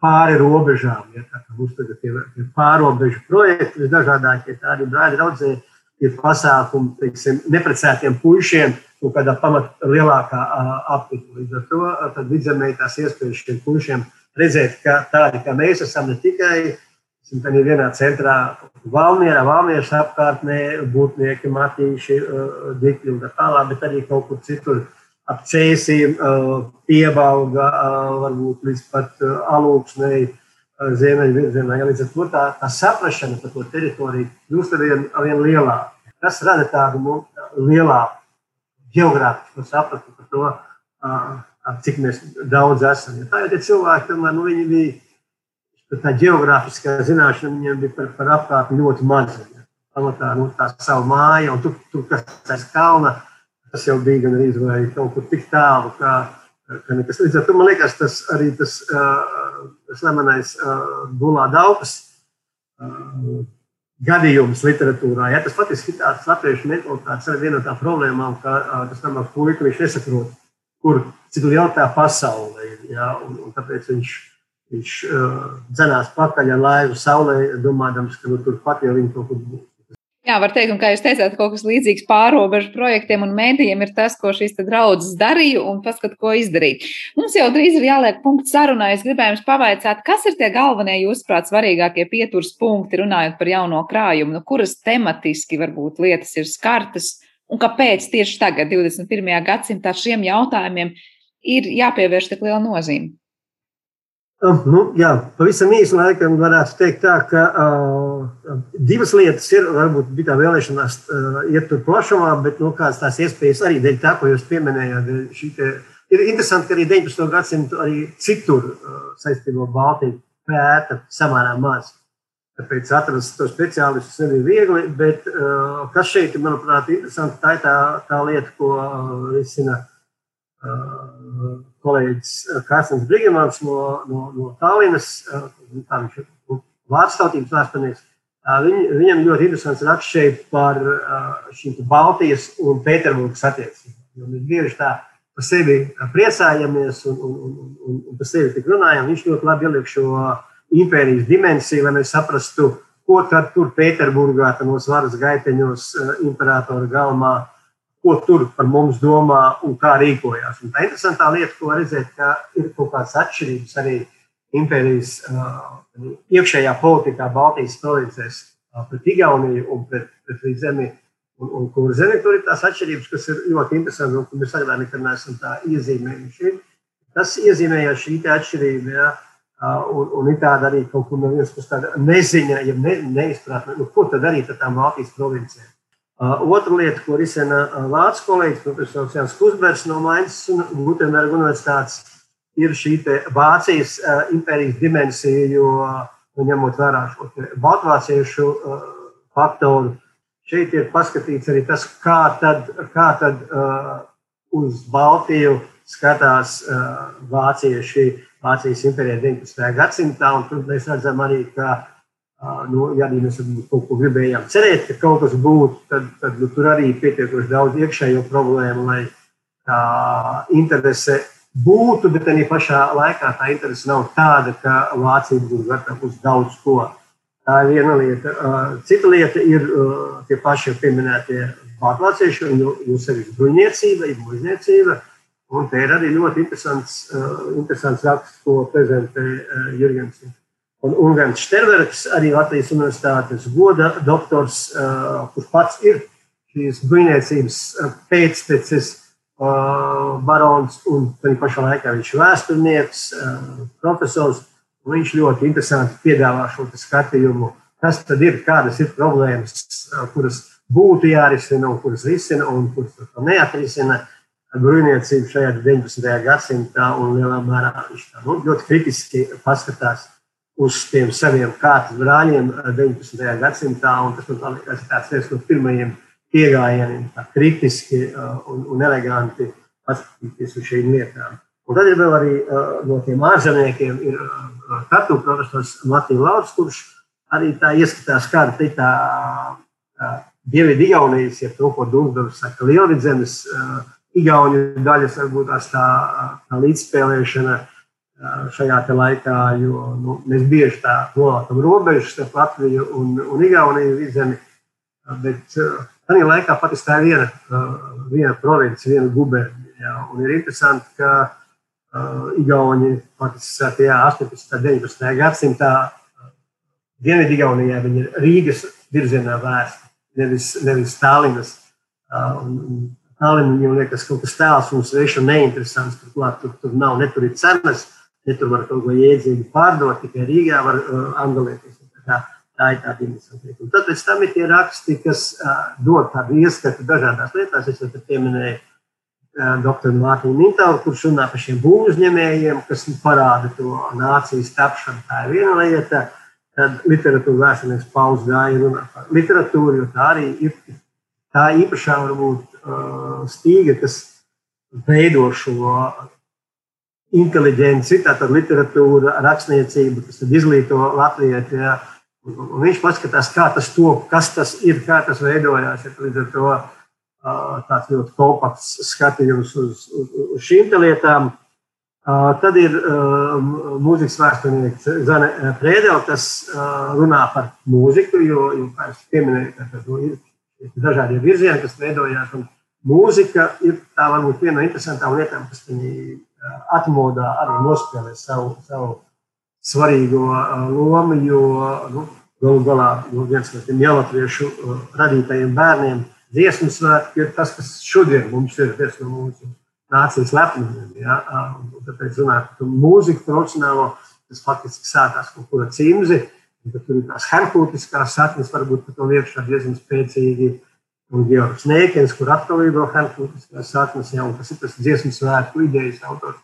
pāri robežām. Ja, tā kā mums tagad ir, pārobežu projekti, visdažādākie tādi brāļi draudzē, ir pasākumi, teiksim, neprecētiem puišiem, un kādā pamat lielākā apvidū. Līdz ar to vidzemē tās iespējas šiem puišiem redzēt, ka tādi, kā mēs esam, ne tikai ir vienā centrā, Valmjerā, Valmjeras apkārtnē, būtnieki, matīši, dikļi un tā tālāk, bet arī kaut kur citur ap cēsīm, piebalga, varbūt līdz pat alūksnei, ziemeļvirzienā. Ja līdz ar to tā, tā saprašana par to teritoriju kļūst ar vien, ar vien lielāku. Tas rada tādu nu, lielāku geogrāfisku sapratni par to, cik mēs daudz esam. Ja tā jau tie cilvēki, tomēr, nu, viņi bija tā geogrāfiskā zināšana viņiem bija par, par apkārtni ļoti maza. Ja. Pamatā nu, tā savu māju, un tur, tur kas aiz kalna, tas jau bija gan arī vai kaut kur tik tālu, kā, ka nekas. Līdz ar to man liekas, tas arī tas slavenais Gulā Daupas gadījums literatūrā. Ja, tas patiesībā ir tāds latviešu mentalitātes viena no tām problēmām, ka tas tam puika viņš nesaprot, kur cik liela tā pasaule ir. Ja, un, un tāpēc viņš, viņš uh, dzenās pakaļ ar laivu saulē, domādams, ka nu, tur pat jau viņi kaut kur būs.
Jā, var teikt, un kā jūs teicāt, kaut kas līdzīgs pārobežu projektiem un mēdījiem ir tas, ko šīs draudzes darīja un paskat, ko izdarīt. Mums jau drīz ir jāliek punkts sarunā. Es gribēju jums pavaicāt, kas ir tie galvenie, jūsuprāt, svarīgākie pieturas punkti, runājot par jauno krājumu, nu, kuras tematiski varbūt lietas ir skartas un kāpēc tieši tagad, 21. gadsimtā, šiem jautājumiem ir jāpievērš tik liela nozīme.
Nu, jā, pavisam īsi laikam varētu teikt, tā, ka uh, divas lietas ir. Varbūt bija tā vēlēšanās uh, iet tur plašumā, bet nu, kādas tās iespējas arī dēļ tā, ko jūs pieminējāt. Te, ir interesanti, ka arī 19. gadsimtu arī citur uh, saistībā ar Baltiju pēta samērā maz. Tāpēc atrast to speciālistus nebija viegli, bet uh, kas šeit, manuprāt, ir interesanti, tā ir tā, tā lieta, ko uh, risina. Uh, kolēģis eh, Kārsnes Brigamans no, no, no Tallinas, kā viņš ir vācu tautības vēsturnieks. Viņ, viņam ļoti interesants raksts šeit par šīm Baltijas un Pēterburgas attiecībām. Mēs bieži tā par sevi priecājamies un, un, un, un, un par sevi tik runājam. Viņš ļoti labi ieliek šo impērijas dimensiju, lai mēs saprastu, ko tad tur Pēterburgā, tajos varas gaiteņos, imperatora galmā ko tur par mums domā un kā rīkojās. Un tā interesantā lieta, ko redzēt, ka ir kaut kādas atšķirības arī impērijas uh, iekšējā politikā Baltijas provincēs uh, pret Igauniju un pret, pret zemi. Un, un kur zemi tur ir tās atšķirības, kas ir ļoti interesanti un ko mēs agrāk nekad neesam tā iezīmējuši. Tas iezīmējās šī atšķirība. Ja, Un, un ir tāda arī kaut kur no vienas puses neziņa, ja ne, neizpratne, nu, ko tad darīt ar tām Baltijas provincijām. Otra lieta, ko risina Vācu kolēģis, profesors Jans Kusbergs no Mainas un Gutenberga universitātes, ir šī Vācijas impērijas dimensija, jo nu, ņemot vērā šo baltvāciešu faktoru, šeit ir paskatīts arī tas, kā tad, kā tad uz Baltiju skatās vācieši, Vācijas impērija 19. gadsimtā, un tur mēs redzam arī, ka Nu, ja arī mēs kaut ko gribējām cerēt, ka kaut kas būtu, tad, tad nu, tur arī ir pietiekoši daudz iekšējo problēmu, lai tā interese būtu, bet arī pašā laikā tā interese nav tāda, ka Vācija būtu gatava uz daudz ko. Tā ir viena lieta. Cita lieta ir tie paši pieminētie vācieši, un jūs arī bruņniecība, ir mužniecība. Un te ir arī ļoti interesants, interesants raksts, ko prezentē Jurgens. Un Ungāns Šterverks, arī Latvijas Universitātes goda doktors, kurš pats ir šīs brīvniecības pēctecis, barons un pašā laikā viņš ir vēsturnieks, profesors. Viņš ļoti interesanti piedāvā šo skatījumu, kas tad ir, kādas ir problēmas, kuras būtu jārisina un kuras risina un kuras neatrisina bruņniecību šajā 19. gadsimtā. Lielā mērā viņš tā, nu, ļoti kritiski paskatās uz tiem saviem kārtas brāļiem 19. gadsimtā. Tas man liekas, viens no pirmajiem pieejamiem, kritiski un, un eleganti paskatīties uz šīm lietām. Un tad ir vēl arī uh, no tiem ārzemniekiem, ir katoļu profesors Matīs Lauris, kurš arī tā ieskatās, kāda ir tā Dienvidu Igaunijas, ja to, ko Dunkas saka, Lielvidzemes, Igaunijas daļas, varbūt tās tā, tā līdzspēlēšana uh, šajā laikā, jo nu, mēs bieži tā nolākam robežas starp Latviju un, un Igauniju vidzemi, bet uh, tādā laikā patiesībā tā ir viena, uh, viena province, viena gubernija. Un ir interesanti, ka uh, Igauni patiesībā tajā 18. un 19. gadsimtā uh, Dienvidu-Igaunijā viņi ir Rīgas virzienā vērsti, nevis, nevis Stālinas. Uh, Stālinam viņam liekas kaut kas tēls un svešs un neinteresants. Turklāt tur, tur nav, ne tur ir ne tur var kaut ko jēdzīgi pārdot, tikai Rīgā var uh, angalēties. Tā, tā ir tāda interesanta. Un tad pēc tam ir tie raksti, kas uh, dod tādu ieskatu dažādās lietās. Es jau pieminēju doktoru Mārtiņu Mintālu, kurš runā par šiem būvuzņēmējiem, kas parāda to nācijas tapšanu. Tā ir viena lieta. Tad literatūra vēsturnieks Pauls gāja runā par literatūru, jo tā arī ir tā īpašā varbūt stīga, kas veido šo inteliģenci, tātad literatūra, rakstniecība, kas izglīto latvieti. Ja, un, un viņš paskatās, kā tas top, kas tas ir, kā tas veidojās. Ja, līdz ar to tāds ļoti kompakts skatījums uz, uz, uz šīm lietām. Tad ir mūzikas vēsturnieks Zane Prēdele, kas runā par mūziku, jo, jo kā es pieminēju, tad nu, ir dažādi virzieni, kas veidojās. Mūzika ir tā varbūt viena no interesantām lietām, kas viņi atmodā arī nospēlē savu, savu svarīgo lomu, jo nu, galu galā nu, viens no tiem jaunatviešu radītajiem bērniem dziesmu svētki ir tas, kas šodien mums ir viens no mūsu nācijas lepnumiem. Ja? Tāpēc runāt par mūziku profesionālo, tas faktiski sākās kaut kur ar cimzi, un tur ir tās herkūtiskās saknes, varbūt par to liekšā diezgan spēcīgi. Un Georgs Nēkens, kur atkal ir herkūtiskās saknes, jau tas ir tas dziesmu svētku idejas autors.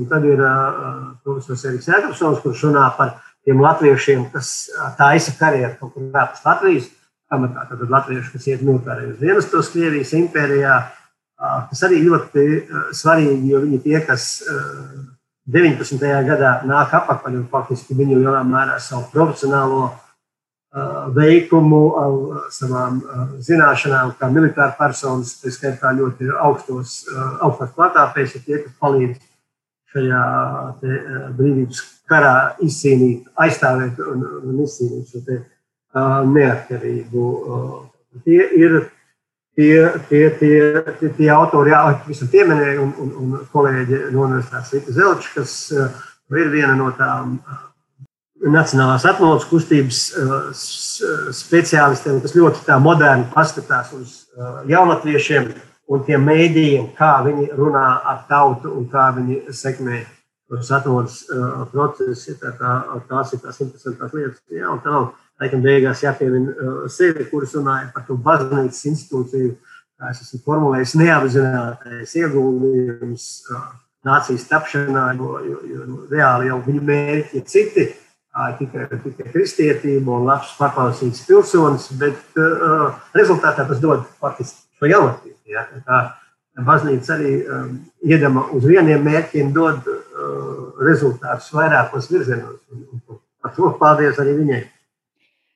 Un tad ir uh, profesors Eriks Jēkabsons, kurš runā par tiem latviešiem, kas taisa karjeru kaut kur ārpus Latvijas pamatā tad latvieši, kas iet militārajos dienestos Krievijas impērijā, kas arī ļoti svarīgi, jo viņi tie, kas 19. gadā nāk apakaļ un faktiski viņi lielā mērā savu profesionālo veikumu, savām zināšanām, kā militāra personas, tā skaitā ļoti augstos, augstās platāpēs, ir tie, kas palīdz šajā brīvības karā izcīnīt, aizstāvēt un, un izcīnīt šo te neatkarību. Tie ir tie, tie, tie, tie, tie autori, jā, visam pieminēju, un, un, un kolēģi no Universitātes Rīta Zelča, kas ir viena no tām Nacionālās atmodas kustības speciālistiem, kas ļoti moderni paskatās uz jaunatviešiem un tiem mēdījiem, kā viņi runā ar tautu un kā viņi sekmē tos atmodas procesus. Tā, tā, tās ir tās interesantās lietas. Jā, un tā nav laikam beigās jāpiemina uh, sevi, kurš runāja par to baznīcas institūciju, kā es esmu formulējis, neapzinātais ieguldījums uh, nācijas tapšanā, jo, jo, jo reāli jau viņu mērķi ir citi, tikai, tikai kristietība un labs paklausīgs pilsonis, bet uh, rezultātā tas dod faktiski šo jaunatību. Ja? Tā baznīca arī um, iedama uz vieniem mērķiem dod uh, rezultātus vairākos virzienos. Par to paldies arī viņai.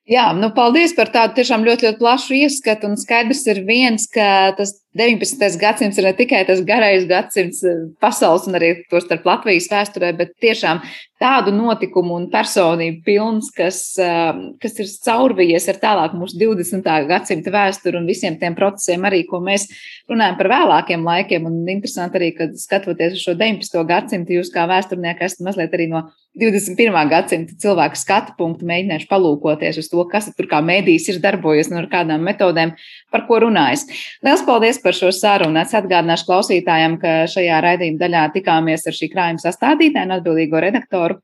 Jā, nu, paldies par tādu tiešām ļoti, ļoti plašu ieskatu. Un skaidrs ir viens, ka tas 19. gadsimts ir ne tikai tas garais gadsimts eh, pasaules un arī to starp Latvijas vēsturē, bet tiešām tādu notikumu un personību pilns, kas, eh, kas ir caurvījies ar tālāk mūsu 20. gadsimta vēsturi un visiem tiem procesiem arī, ko mēs runājam par vēlākiem laikiem. Un interesanti arī, kad skatoties uz šo 19. gadsimtu, jūs kā vēsturnieki esat mazliet arī no 21. gadsimta cilvēku skatu punktu mēģinājuši palūkoties uz to, kas tur kā mēdījis ir darbojies un ar kādām metodēm, par ko runājas. Lielas paldies par šo sarunu. Es atgādināšu klausītājiem, ka šajā raidījuma daļā tikāmies ar šī krājuma sastādītāju un atbildīgo redaktoru.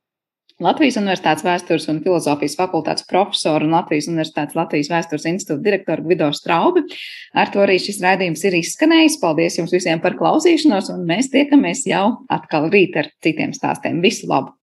Latvijas Universitātes vēstures un filozofijas fakultātes profesoru un Latvijas Universitātes Latvijas vēstures institūta direktoru Gvido Straubi. Ar to arī šis raidījums ir izskanējis. Paldies jums visiem par klausīšanos, un mēs tiekamies jau atkal rīt ar citiem stāstiem. Visu labu!